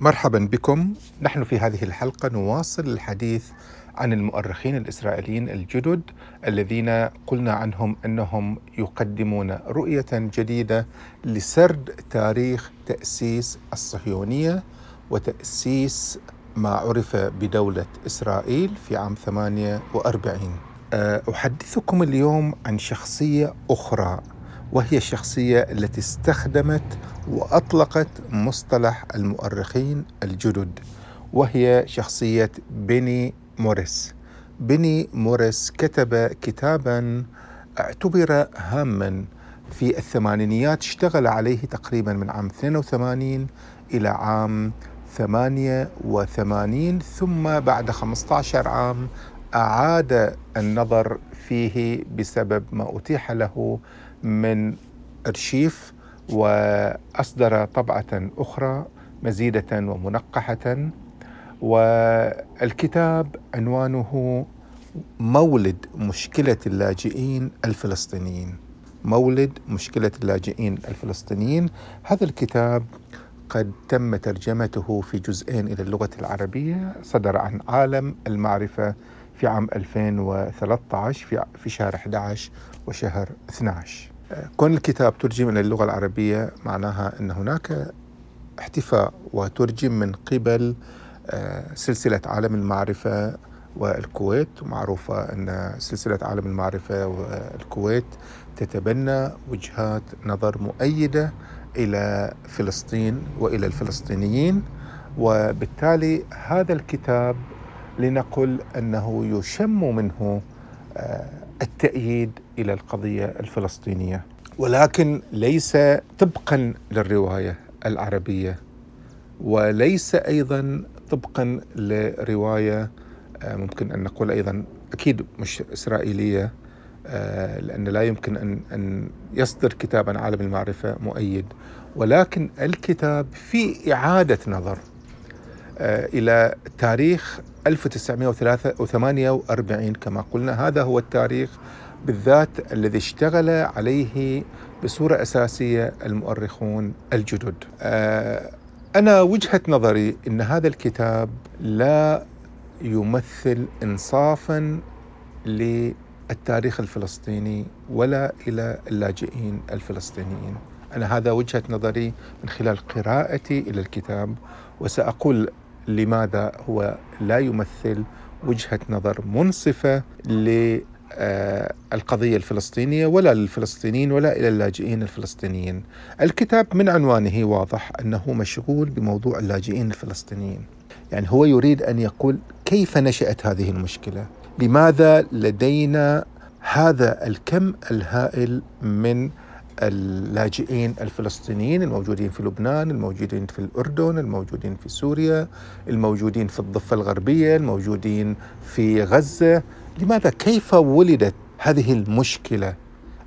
مرحبا بكم. نحن في هذه الحلقة نواصل الحديث عن المؤرخين الإسرائيليين الجدد الذين قلنا عنهم أنهم يقدمون رؤية جديدة لسرد تاريخ تأسيس الصهيونية وتأسيس ما عرف بدولة إسرائيل في عام 48 أه، أحدثكم اليوم عن شخصية أخرى. وهي الشخصية التي استخدمت وأطلقت مصطلح المؤرخين الجدد وهي شخصية بيني موريس. بني موريس كتب كتابا اعتبر هاما في الثمانينيات اشتغل عليه تقريبا من عام 82 إلى عام 88 ثم بعد 15 عام أعاد النظر فيه بسبب ما أتيح له من أرشيف وأصدر طبعة أخرى مزيدة ومنقحة. والكتاب عنوانه مولد مشكلة اللاجئين الفلسطينيين. مولد مشكلة اللاجئين الفلسطينيين. هذا الكتاب قد تم ترجمته في جزئين إلى اللغة العربية. صدر عن عالم المعرفة في عام 2013 في في شهر 11 وشهر 12 كون الكتاب ترجم إلى اللغة العربية معناها أن هناك احتفاء وترجم من قبل آه، سلسلة عالم المعرفة والكويت. معروفة أن سلسلة عالم المعرفة والكويت تتبنى وجهات نظر مؤيدة إلى فلسطين وإلى الفلسطينيين وبالتالي هذا الكتاب لنقل أنه يشم منه آه، التأييد إلى القضية الفلسطينية. ولكن ليس طبقا للرواية العربية وليس أيضا طبقا لرواية آه، ممكن أن نقول أيضا أكيد مش إسرائيلية آه، لأن لا يمكن أن أن يصدر كتاب عن عالم المعرفة مؤيد. ولكن الكتاب في إعادة نظر إلى تاريخ 1948 كما قلنا هذا هو التاريخ بالذات الذي اشتغل عليه بصورة أساسية المؤرخون الجدد. أنا وجهة نظري أن هذا الكتاب لا يمثل إنصافا للتاريخ الفلسطيني ولا إلى اللاجئين الفلسطينيين أنا هذا وجهة نظري من خلال قراءتي إلى الكتاب وسأقول لماذا هو لا يمثل وجهة نظر منصفة آه، القضية الفلسطينية ولا للفلسطينيين ولا إلى اللاجئين الفلسطينيين. الكتاب من عنوانه واضح أنه مشغول بموضوع اللاجئين الفلسطينيين. يعني هو يريد أن يقول كيف نشأت هذه المشكلة؟ لماذا لدينا هذا الكم الهائل من اللاجئين الفلسطينيين الموجودين في لبنان الموجودين في الأردن الموجودين في سوريا الموجودين في الضفة الغربية الموجودين في غزة. لماذا؟ كيف ولدت هذه المشكلة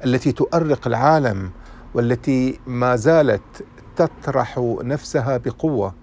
التي تؤرق العالم والتي ما زالت تطرح نفسها بقوة؟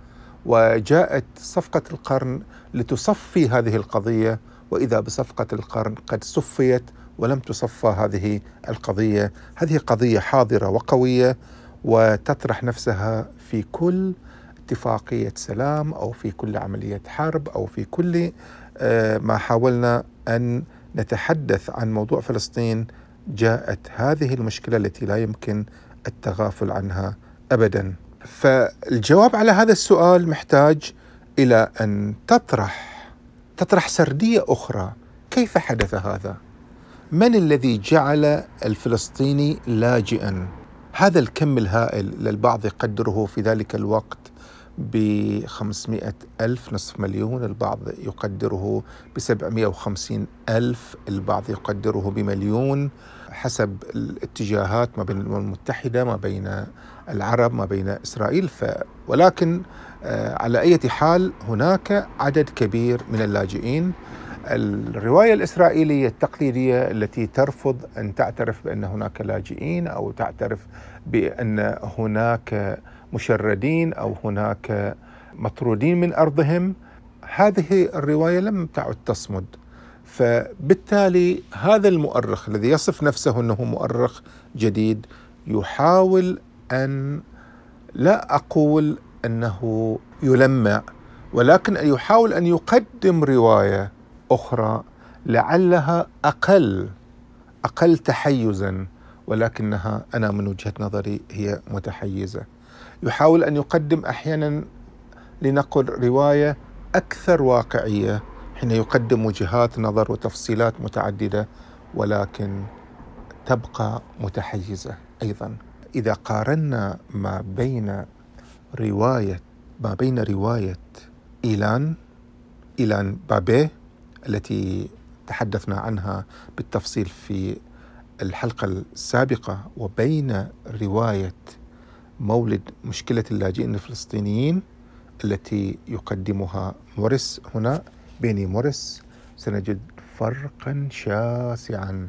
وجاءت صفقة القرن لتصفي هذه القضية وإذا بصفقة القرن قد صفيت ولم تصفى هذه القضية هذه قضية حاضرة وقوية وتطرح نفسها في كل اتفاقية سلام أو في كل عملية حرب أو في كل آه، ما حاولنا أن نتحدث عن موضوع فلسطين جاءت هذه المشكلة التي لا يمكن التغافل عنها ابدا. فالجواب على هذا السؤال محتاج إلى أن تطرح تطرح سردية أخرى، كيف حدث هذا؟ من الذي جعل الفلسطيني لاجئا؟ هذا الكم الهائل للبعض يقدره في ذلك الوقت ب 500 ألف نصف مليون البعض يقدره ب 750 ألف البعض يقدره بمليون حسب الاتجاهات ما بين الأمم المتحدة ما بين العرب ما بين إسرائيل ف ولكن آه، على أي حال هناك عدد كبير من اللاجئين الرواية الإسرائيلية التقليدية التي ترفض أن تعترف بأن هناك لاجئين أو تعترف بأن هناك مشردين أو هناك مطرودين من أرضهم. هذه الرواية لم تعد تصمد. فبالتالي هذا المؤرخ الذي يصف نفسه أنه مؤرخ جديد يحاول أن لا أقول أنه يلمع ولكن يحاول أن يقدم رواية أخرى لعلها أقل أقل تحيزا ولكنها أنا من وجهة نظري هي متحيزة. يحاول أن يقدم أحيانا لنقل رواية أكثر واقعية حين يقدم وجهات نظر وتفصيلات متعددة ولكن تبقى متحيزة أيضا. إذا قارنا ما بين رواية ما بين رواية إيلان إيلان بابيه التي تحدثنا عنها بالتفصيل في الحلقة السابقة وبين رواية مولد مشكلة اللاجئين الفلسطينيين التي يقدمها موريس. هنا بين موريس سنجد فرقا شاسعا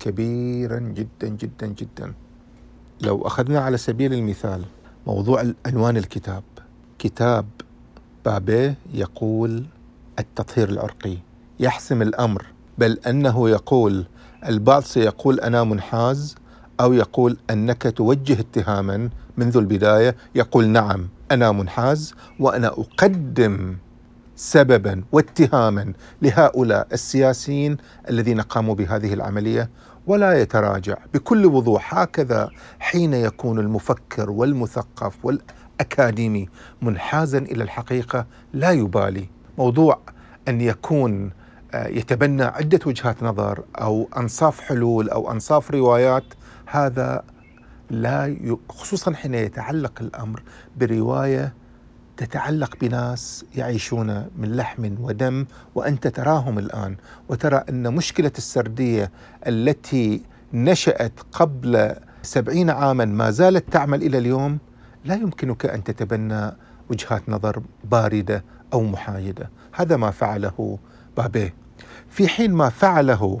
كبيرا جدا جدا جدا. لو أخذنا على سبيل المثال موضوع عنوان الكتاب كتاب بابيه يقول التطهير العرقي. يحسم الأمر بل أنه يقول البعض سيقول أنا منحاز أو يقول أنك توجه اتهاما منذ البداية يقول نعم أنا منحاز وأنا أقدم سببا واتهاما لهؤلاء السياسيين الذين قاموا بهذه العملية ولا يتراجع. بكل وضوح هكذا حين يكون المفكر والمثقف والأكاديمي منحازا إلى الحقيقة لا يبالي موضوع أن يكون يتبنى عدة وجهات نظر أو أنصاف حلول أو أنصاف روايات هذا لا ي... خصوصا حين يتعلق الأمر برواية تتعلق بناس يعيشون من لحم ودم وأنت تراهم الآن وترى أن مشكلة السردية التي نشأت قبل سبعين عاما ما زالت تعمل إلى اليوم لا يمكنك أن تتبنى وجهات نظر باردة أو محايدة. هذا ما فعله بابيه. في حين ما فعله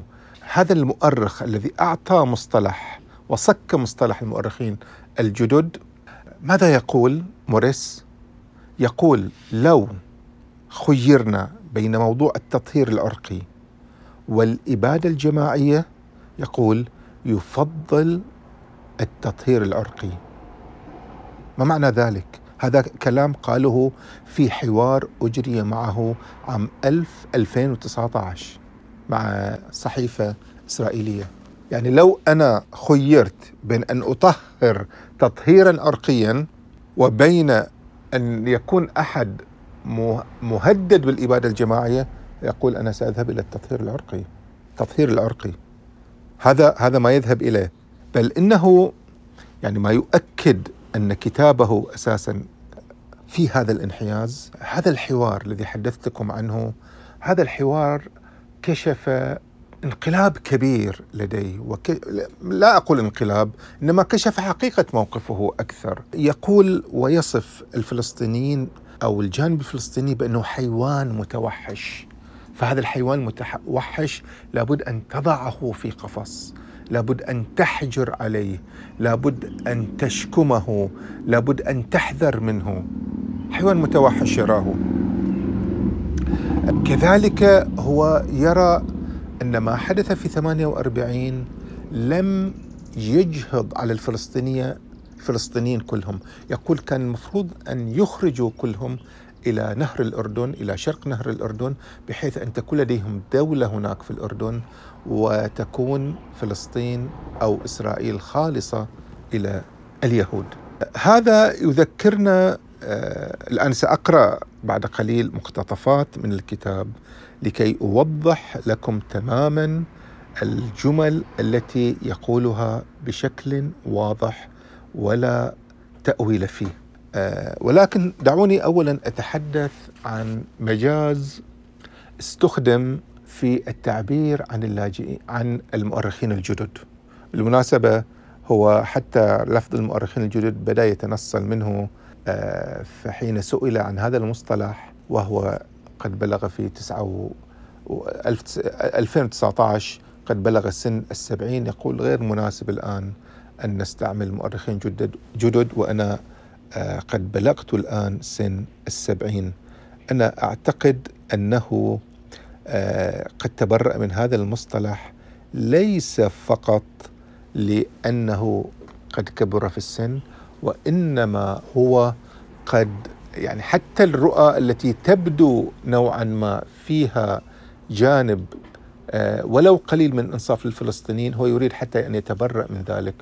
هذا المؤرخ الذي أعطى مصطلح وصك مصطلح المؤرخين الجدد ماذا يقول موريس؟ يقول لو خيرنا بين موضوع التطهير العرقي والإبادة الجماعية يقول يفضل التطهير العرقي. ما معنى ذلك؟ هذا كلام قاله في حوار أجري معه عام 2019 مع صحيفة إسرائيلية. يعني لو أنا خيرت بين أن أطهر تطهيرا عرقيا وبين أن يكون أحد مهدد بالإبادة الجماعية يقول أنا سأذهب إلى التطهير العرقي. التطهير العرقي. هذا هذا ما يذهب إليه. بل إنه يعني ما يؤكد أن كتابه أساسا في هذا الانحياز هذا الحوار الذي حدثتكم عنه هذا الحوار كشف انقلاب كبير لديه وك... لا أقول انقلاب إنما كشف حقيقة موقفه أكثر. يقول ويصف الفلسطينيين أو الجانب الفلسطيني بأنه حيوان متوحش. فهذا الحيوان المتوحش لابد أن تضعه في قفص لابد أن تحجر عليه لابد أن تشكمه لابد أن تحذر منه. حيوان متوحش يراه. كذلك هو يرى أن ما حدث في 48 لم يجهض على الفلسطينية الفلسطينيين كلهم. يقول كان المفروض أن يخرجوا كلهم إلى نهر الأردن إلى شرق نهر الأردن بحيث أن تكون لديهم دولة هناك في الأردن وتكون فلسطين أو إسرائيل خالصة إلى اليهود. هذا يذكرنا آه الآن سأقرأ بعد قليل مقتطفات من الكتاب لكي أوضح لكم تماما الجمل التي يقولها بشكل واضح ولا تأويل فيه. أه ولكن دعوني اولا أتحدث عن مجاز استخدم في التعبير عن اللاجئين عن المؤرخين الجدد. بالمناسبة هو حتى لفظ المؤرخين الجدد بدأ يتنصل منه فحين سئل عن هذا المصطلح وهو قد بلغ في 2019 قد بلغ سن السبعين يقول غير مناسب الآن أن نستعمل مؤرخين جدد, جدد وأنا آه، قد بلغت الآن سن السبعين. أنا أعتقد أنه آه، قد تبرأ من هذا المصطلح ليس فقط لأنه قد كبر في السن وإنما هو قد يعني حتى الرؤى التي تبدو نوعا ما فيها جانب آه، ولو قليل من إنصاف للفلسطينيين هو يريد حتى أن يتبرأ من ذلك.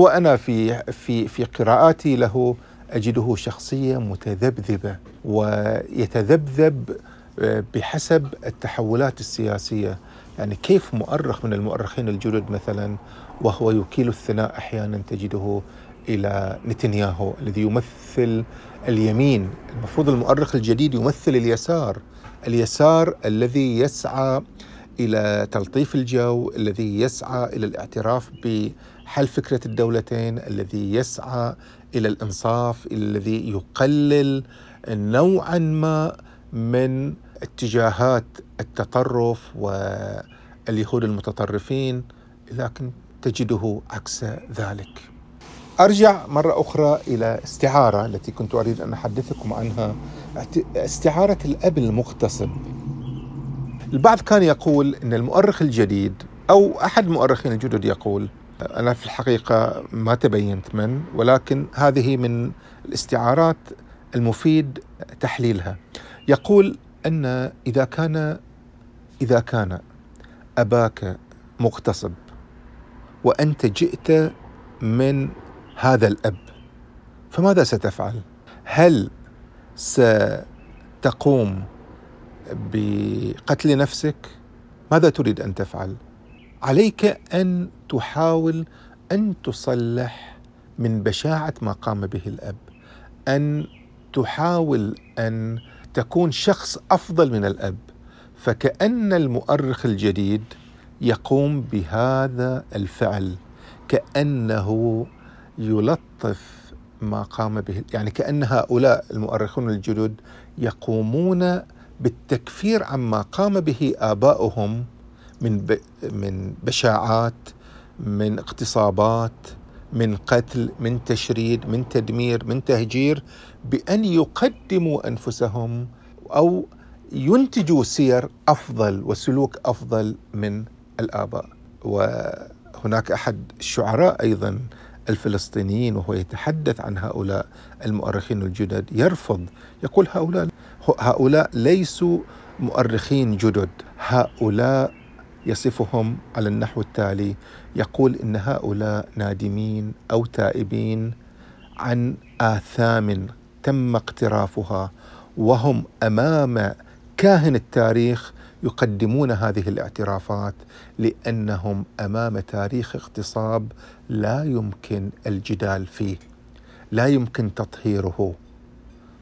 هو أنا في في في قراءاتي له أجده شخصية متذبذبة ويتذبذب آه، بحسب التحولات السياسية. يعني كيف مؤرخ من المؤرخين الجدد مثلا وهو يكيل الثناء أحيانا تجده إلى نتنياهو الذي يمثل اليمين. المفروض المؤرخ الجديد يمثل اليسار اليسار الذي يسعى إلى تلطيف الجو الذي يسعى إلى الاعتراف بحل فكرة الدولتين الذي يسعى إلى الإنصاف الذي يقلل نوعا ما من اتجاهات التطرف واليهود المتطرفين لكن تجده عكس ذلك. أرجع مرة أخرى إلى استعارة التي كنت أريد أن أحدثكم عنها. استعارة الأب المغتصب. البعض كان يقول إن المؤرخ الجديد أو أحد المؤرخين الجدد يقول أنا في الحقيقة ما تبينت من ولكن هذه من الاستعارات المفيد تحليلها. يقول أن إذا كان إذا كان أباك مغتصب وأنت جئت من هذا الأب فماذا ستفعل؟ هل ستقوم بقتل نفسك؟ ماذا تريد أن تفعل؟ عليك أن تحاول أن تصلح من بشاعة ما قام به الأب أن تحاول أن تكون شخص أفضل من الأب فكأن المؤرخ الجديد يقوم بهذا الفعل كأنه يلطف ما قام به. يعني كأن هؤلاء المؤرخون الجدد يقومون بالتكفير عما قام به آباؤهم من من بشاعات من اغتصابات من قتل من تشريد من تدمير من تهجير بأن يقدموا أنفسهم أو ينتجوا سير أفضل وسلوك أفضل من الآباء. وهناك أحد الشعراء أيضا الفلسطينيين وهو يتحدث عن هؤلاء المؤرخين الجدد يرفض يقول هؤلاء هؤلاء ليسوا مؤرخين جدد هؤلاء يصفهم على النحو التالي يقول إن هؤلاء نادمين أو تائبين عن آثام تم اقترافها وهم أمام كاهن التاريخ يقدمون هذه الاعترافات لأنهم أمام تاريخ اغتصاب لا يمكن الجدال فيه لا يمكن تطهيره.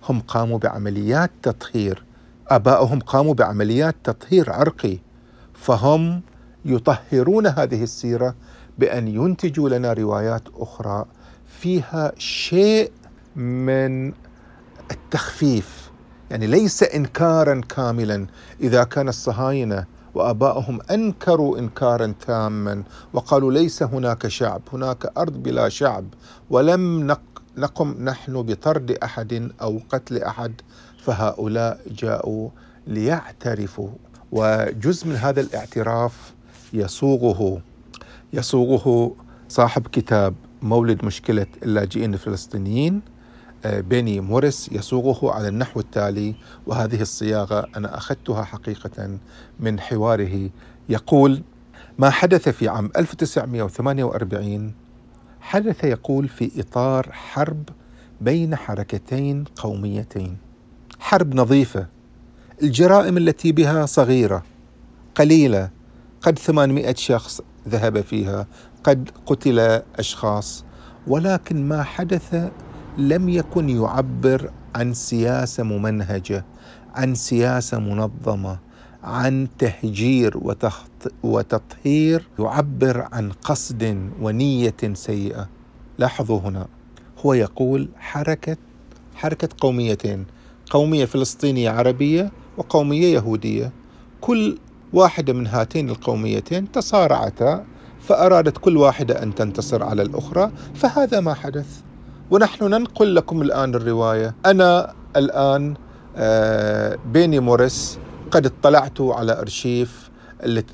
هم قاموا بعمليات تطهير ابائهم قاموا بعمليات تطهير عرقي فهم يطهرون هذه السيرة بأن ينتجوا لنا روايات أخرى فيها شيء من التخفيف. يعني ليس انكارا كاملا إذا كان الصهاينة وابائهم أنكروا انكارا تاما وقالوا ليس هناك شعب هناك أرض بلا شعب ولم نقم نحن بطرد أحد أو قتل أحد فهؤلاء جاءوا ليعترفوا. وجزء من هذا الاعتراف يصوغه يصوغه صاحب كتاب مولد مشكلة اللاجئين الفلسطينيين بيني موريس يصوغه على النحو التالي وهذه الصياغة أنا أخذتها حقيقة من حواره. يقول ما حدث في عام 1948 حدث يقول في إطار حرب بين حركتين قوميتين. حرب نظيفة الجرائم التي بها صغيرة قليلة قد 800 شخص ذهب فيها قد قتل أشخاص ولكن ما حدث لم يكن يعبر عن سياسة ممنهجة عن سياسة منظمة عن تهجير وتطهير يعبر عن قصد ونية سيئة. لاحظوا هنا هو يقول حركة حركة قوميتين قومية فلسطينية عربية وقومية يهودية. كل واحدة من هاتين القوميتين تصارعتا فأرادت كل واحدة أن تنتصر على الأخرى فهذا ما حدث. ونحن ننقل لكم الآن الرواية. أنا الآن آه، بيني موريس قد اطلعت على أرشيف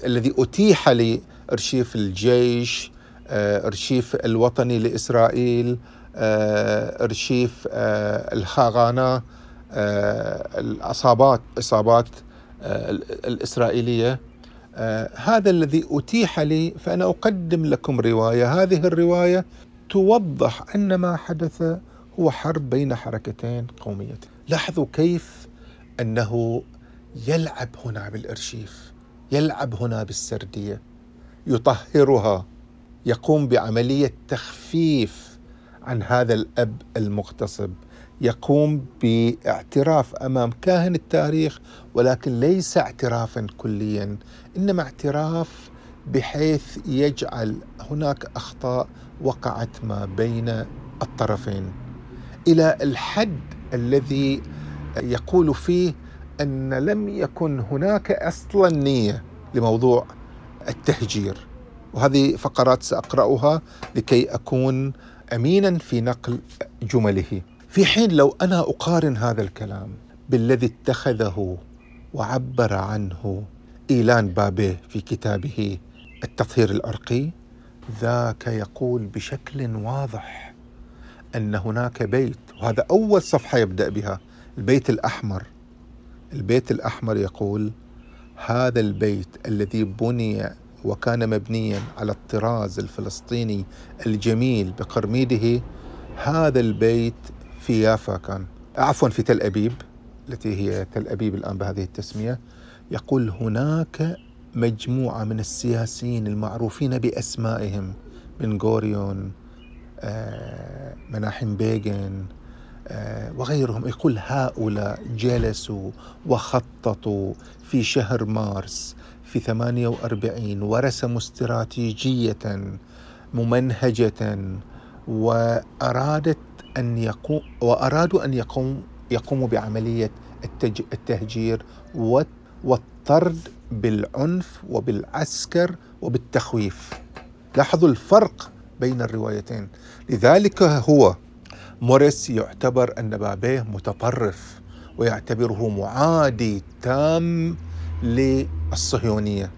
الذي أتيح لي أرشيف الجيش آه، أرشيف الوطني لإسرائيل أرشيف الخاغانا الاصابات اصابات الإسرائيلية. هذا الذي أتيح لي فأنا أقدم لكم رواية. هذه الرواية توضح أن ما حدث هو حرب بين حركتين قوميتين. لاحظوا كيف أنه يلعب هنا بالإرشيف يلعب هنا بالسردية يطهرها يقوم بعملية تخفيف عن هذا الأب المغتصب يقوم باعتراف أمام كاهن التاريخ ولكن ليس اعترافا كليا إنما اعتراف بحيث يجعل هناك أخطاء وقعت ما بين الطرفين. إلى الحد الذي يقول فيه أن لم يكن هناك أصلا نية لموضوع التهجير. وهذه فقرات سأقرأها لكي أكون امينا في نقل جمله. في حين لو أنا أقارن هذا الكلام بالذي اتخذه وعبر عنه إيلان بابيه في كتابه التطهير العرقي ذاك يقول بشكل واضح أن هناك بيت وهذا أول صفحة يبدأ بها البيت الأحمر. البيت الأحمر يقول هذا البيت الذي بني وكان مبنيا على الطراز الفلسطيني الجميل بقرميده هذا البيت في يافا كان. عفوا في تل أبيب التي هي تل أبيب الآن بهذه التسمية. يقول هناك مجموعة من السياسيين المعروفين بأسمائهم بن غوريون آه، مناحم بيغن آه، وغيرهم. يقول هؤلاء جلسوا وخططوا في شهر مارس في 48 ورسموا استراتيجية ممنهجة وأرادت أن يقوم وأرادوا أن يقوم يقوموا بعملية التهجير والطرد بالعنف وبالعسكر وبالتخويف. لاحظوا الفرق بين الروايتين. لذلك هو موريس يعتبر أن بابيه متطرف ويعتبره معادي تام للصهيونية.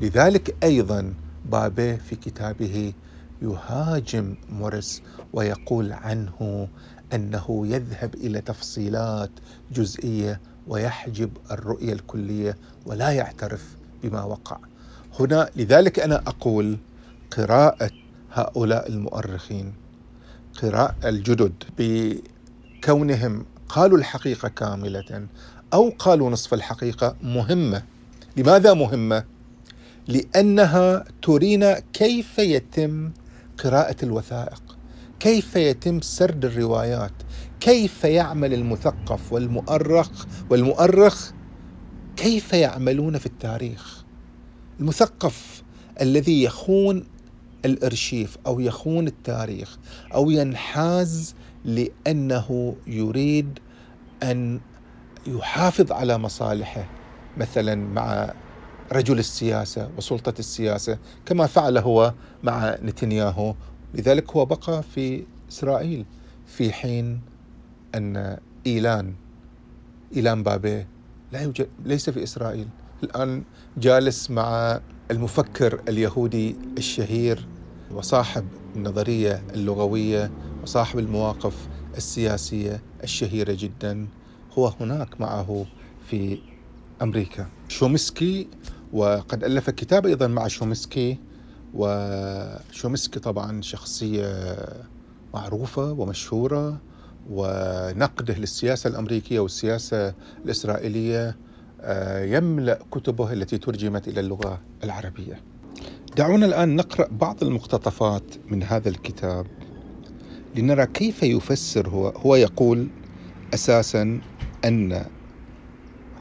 لذلك أيضا بابيه في كتابه يهاجم موريس ويقول عنه أنه يذهب إلى تفصيلات جزئية ويحجب الرؤية الكلية ولا يعترف بما وقع. هنا لذلك أنا أقول قراءة هؤلاء المؤرخين قراءة الجدد بكونهم قالوا الحقيقة كاملة أو قالوا نصف الحقيقة مهمة لماذا مهمة؟ لأنها ترينا كيف يتم قراءة الوثائق كيف يتم سرد الروايات كيف يعمل المثقف والمؤرخ والمؤرخ؟ كيف يعملون في التاريخ؟ المثقف الذي يخون الأرشيف أو يخون التاريخ أو ينحاز لأنه يريد أن يحافظ على مصالحه مثلا مع رجل السياسة وسلطة السياسة كما فعل هو مع نتنياهو. لذلك هو بقى في إسرائيل في حين أن إيلان إيلان بابي لا يوجد ليس في إسرائيل. الآن جالس مع المفكر اليهودي الشهير وصاحب النظرية اللغوية وصاحب المواقف السياسية الشهيرة جدا. هو هناك معه في أمريكا. شومسكي وقد ألف كتاب أيضا مع شومسكي. وشومسكي طبعا شخصية معروفة ومشهورة. ونقده للسياسة الأمريكية والسياسة الإسرائيلية آه، يملأ كتبه التي ترجمت إلى اللغة العربية. دعونا الآن نقرأ بعض المقتطفات من هذا الكتاب لنرى كيف يفسر هو هو يقول أساسا أن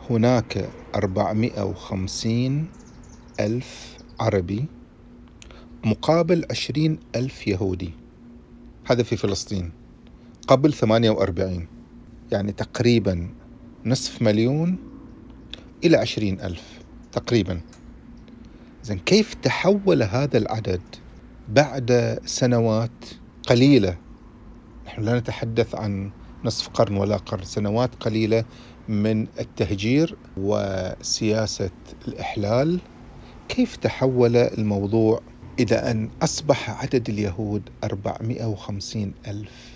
هناك 450 ألف عربي مقابل 20 ألف يهودي هذا في فلسطين قبل 48 يعني تقريبا نصف مليون إلى عشرين ألف تقريبا. زين كيف تحول هذا العدد بعد سنوات قليلة؟ نحن لا نتحدث عن نصف قرن ولا قرن سنوات قليلة من التهجير وسياسة الإحلال. كيف تحول الموضوع إلى أن أصبح عدد اليهود 450 ألف؟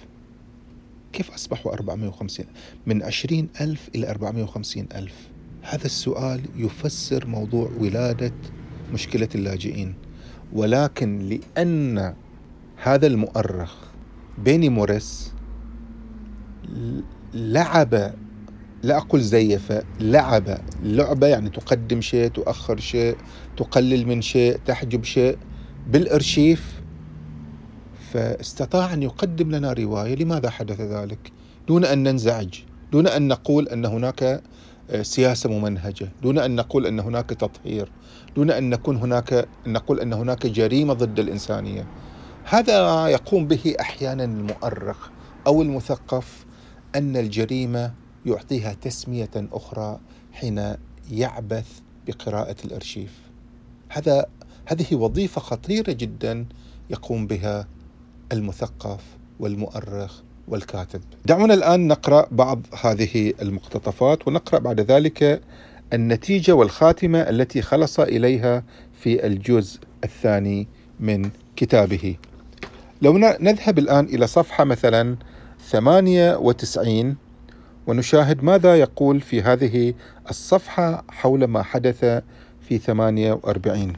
كيف أصبحوا 450 من 20 ألف إلى 450 ألف. هذا السؤال يفسر موضوع ولادة مشكلة اللاجئين. ولكن لأن هذا المؤرخ بيني موريس لعب لا أقول زيف لعب لعبة يعني تقدم شيء تؤخر شيء تقلل من شيء تحجب شيء بالأرشيف فاستطاع أن يقدم لنا رواية لماذا حدث ذلك؟ دون أن ننزعج دون أن نقول أن هناك آه، سياسة ممنهجة دون أن نقول أن هناك تطهير دون أن نكون هناك أن نقول أن هناك جريمة ضد الإنسانية. هذا يقوم به أحيانا المؤرخ أو المثقف أن الجريمة يعطيها تسمية أخرى حين يعبث بقراءة الأرشيف. هذا هذه وظيفة خطيرة جدا يقوم بها المثقف والمؤرخ والكاتب. دعونا الآن نقرأ بعض هذه المقتطفات ونقرأ بعد ذلك النتيجة والخاتمة التي خلص إليها في الجزء الثاني من كتابه. لو نذهب الآن إلى صفحة مثلا 98 ونشاهد ماذا يقول في هذه الصفحة حول ما حدث في 48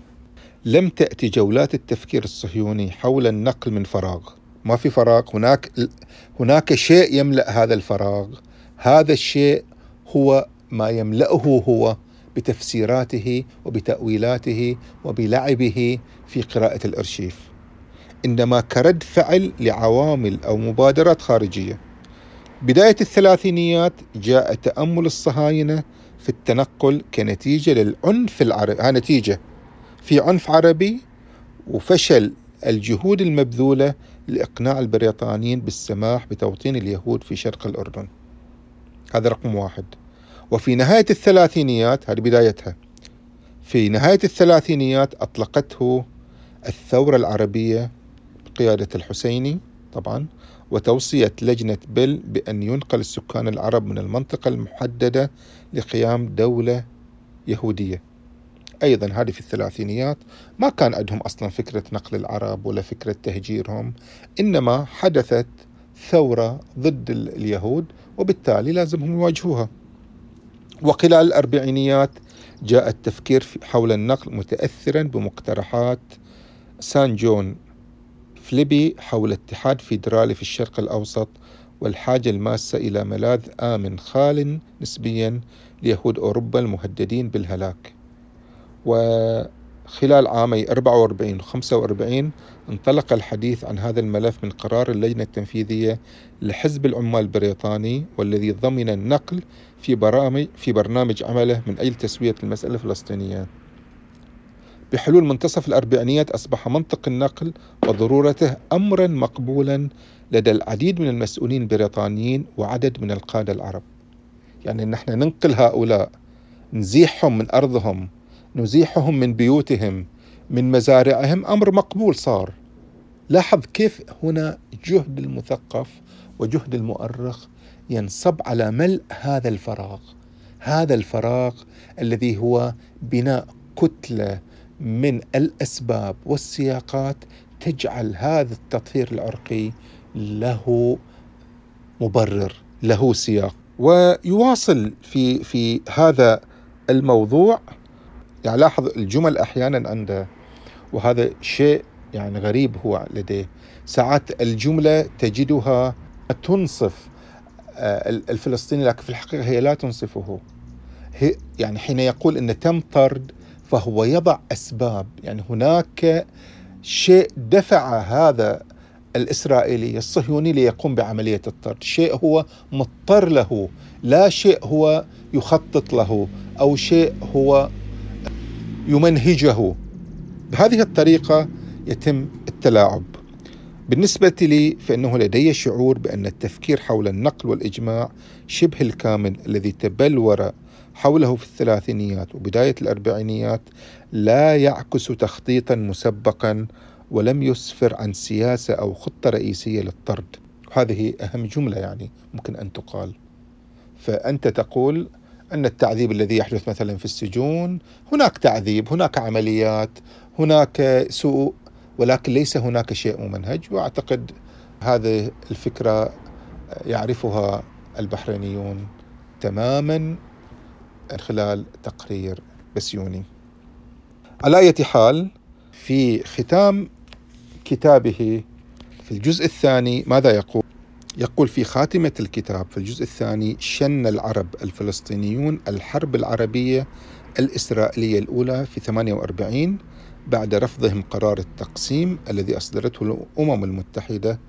لم تأتي جولات التفكير الصهيوني حول النقل من فراغ. ما في فراغ. هناك هناك شيء يملأ هذا الفراغ. هذا الشيء هو ما يملأه هو بتفسيراته وبتأويلاته وبلعبه في قراءة الأرشيف. إنما كرد فعل لعوامل أو مبادرات خارجية. بداية الثلاثينيات جاء تأمل الصهاينة في التنقل كنتيجة للعنف العربي نتيجة. في عنف عربي وفشل الجهود المبذولة لإقناع البريطانيين بالسماح بتوطين اليهود في شرق الأردن. هذا رقم واحد. وفي نهاية الثلاثينيات هذه بدايتها في نهاية الثلاثينيات أطلقته الثورة العربية بقيادة الحسيني طبعا وتوصية لجنة بيل بأن ينقل السكان العرب من المنطقة المحددة لقيام دولة يهودية. أيضا هذه في الثلاثينيات ما كان عندهم أصلا فكرة نقل العرب ولا فكرة تهجيرهم إنما حدثت ثورة ضد اليهود وبالتالي لازمهم يواجهوها. وخلال الأربعينيات جاء التفكير حول النقل متأثرا بمقترحات سان جون فليبي حول اتحاد فيدرالي في الشرق الأوسط والحاجة الماسة إلى ملاذ آمن خال نسبيا ليهود أوروبا المهددين بالهلاك. وخلال عامي 44 و 45 انطلق الحديث عن هذا الملف من قرار اللجنة التنفيذية لحزب العمال البريطاني والذي ضمن النقل في برامج في برنامج عمله من أجل تسوية المسألة الفلسطينية. بحلول منتصف الأربعينيات أصبح منطق النقل وضرورته أمرا مقبولا لدى العديد من المسؤولين البريطانيين وعدد من القادة العرب يعني نحن ننقل هؤلاء نزيحهم من أرضهم نزيحهم من بيوتهم من مزارعهم أمر مقبول صار. لاحظ كيف هنا جهد المثقف وجهد المؤرخ ينصب على ملء هذا الفراغ. هذا الفراغ الذي هو بناء كتلة من الأسباب والسياقات تجعل هذا التطهير العرقي له مبرر له سياق. ويواصل في في هذا الموضوع يعني لاحظ الجمل أحيانا عنده وهذا شيء يعني غريب هو لديه. ساعات الجملة تجدها تنصف آه، الفلسطيني لكن في الحقيقة هي لا تنصفه. هي يعني حين يقول إن تم طرد فهو يضع أسباب. يعني هناك شيء دفع هذا الإسرائيلي الصهيوني ليقوم بعملية الطرد، شيء هو مضطر له، لا شيء هو يخطط له أو شيء هو يمنهجه. بهذه الطريقة يتم التلاعب. بالنسبة لي فإنه لدي شعور بأن التفكير حول النقل والإجماع شبه الكامل الذي تبلور حوله في الثلاثينيات وبداية الأربعينيات لا يعكس تخطيطا مسبقا ولم يسفر عن سياسة أو خطة رئيسية للطرد. هذه أهم جملة يعني ممكن أن تقال. فأنت تقول أن التعذيب الذي يحدث مثلا في السجون هناك تعذيب هناك عمليات هناك سوء ولكن ليس هناك شيء ممنهج وأعتقد هذه الفكرة يعرفها البحرينيون تماما خلال تقرير بسيوني على اية حال في ختام كتابه في الجزء الثاني ماذا يقول؟ يقول في خاتمة الكتاب في الجزء الثاني شن العرب الفلسطينيون الحرب العربية الإسرائيلية الأولى في 48 بعد رفضهم قرار التقسيم الذي أصدرته الأمم المتحدة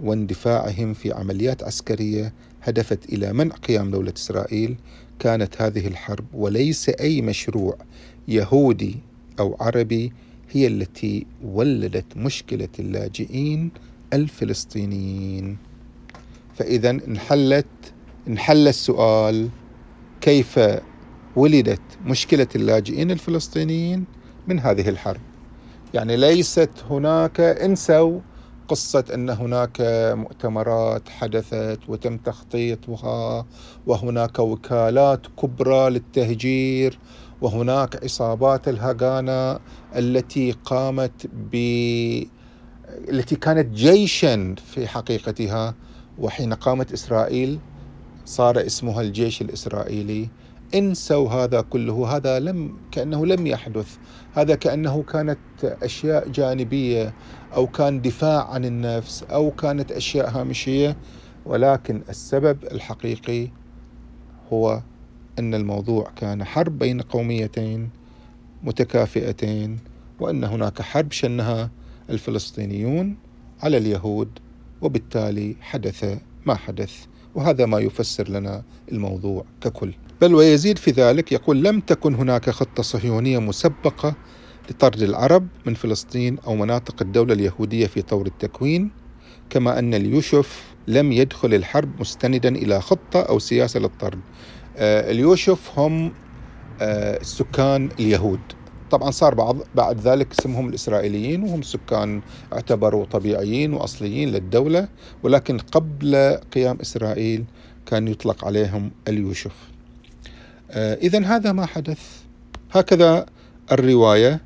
واندفاعهم في عمليات عسكرية هدفت إلى منع قيام دولة إسرائيل. كانت هذه الحرب وليس أي مشروع يهودي أو عربي هي التي ولدت مشكلة اللاجئين الفلسطينيين. فإذا انحلت انحل السؤال كيف ولدت مشكلة اللاجئين الفلسطينيين من هذه الحرب؟ يعني ليست هناك انسوا قصة أن هناك مؤتمرات حدثت وتم تخطيطها وهناك وكالات كبرى للتهجير وهناك عصابات الهجانة التي قامت ب التي كانت جيشا في حقيقتها. وحين قامت إسرائيل صار اسمها الجيش الإسرائيلي. انسوا هذا كله هذا لم كأنه لم يحدث. هذا كأنه كانت أشياء جانبية أو كان دفاع عن النفس أو كانت أشياء هامشية. ولكن السبب الحقيقي هو أن الموضوع كان حرب بين قوميتين متكافئتين وأن هناك حرب شنها الفلسطينيون على اليهود. وبالتالي حدث ما حدث وهذا ما يفسر لنا الموضوع ككل. بل ويزيد في ذلك يقول لم تكن هناك خطة صهيونية مسبقة لطرد العرب من فلسطين أو مناطق الدولة اليهودية في طور التكوين كما أن اليوشف لم يدخل الحرب مستندا إلى خطة أو سياسة للطرد. آه، اليوشف هم آه، السكان اليهود. طبعا صار بعض بعد ذلك اسمهم الإسرائيليين وهم سكان اعتبروا طبيعيين وأصليين للدولة ولكن قبل قيام إسرائيل كان يطلق عليهم اليوشف آه، إذا هذا ما حدث. هكذا الرواية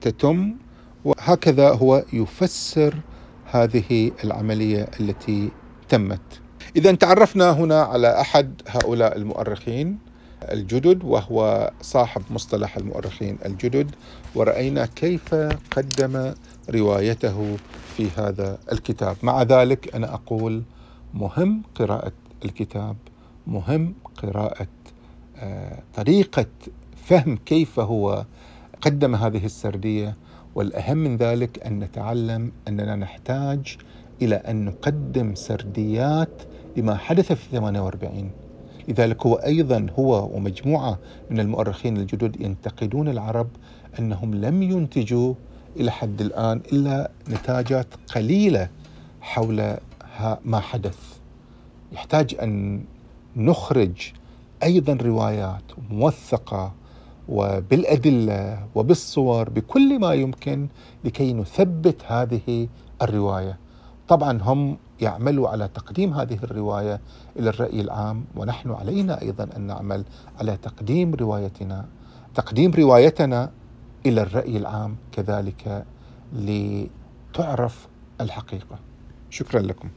تتم وهكذا هو يفسر هذه العملية التي تمت. إذا تعرفنا هنا على أحد هؤلاء المؤرخين. الجدد وهو صاحب مصطلح المؤرخين الجدد. ورأينا كيف قدم روايته في هذا الكتاب. مع ذلك أنا أقول مهم قراءة الكتاب مهم قراءة طريقة فهم كيف هو قدم هذه السردية. والأهم من ذلك أن نتعلم أننا نحتاج إلى أن نقدم سرديات لما حدث في 48 لذلك هو أيضا هو ومجموعة من المؤرخين الجدد ينتقدون العرب أنهم لم ينتجوا إلى حد الآن إلا نتاجات قليلة حول ما حدث يحتاج أن نخرج أيضا روايات موثقة وبالأدلة وبالصور بكل ما يمكن لكي نثبت هذه الرواية. طبعا هم يعملوا على تقديم هذه الرواية إلى الرأي العام ونحن علينا أيضا أن نعمل على تقديم روايتنا تقديم روايتنا إلى الرأي العام كذلك لتعرف الحقيقة. شكرا لكم.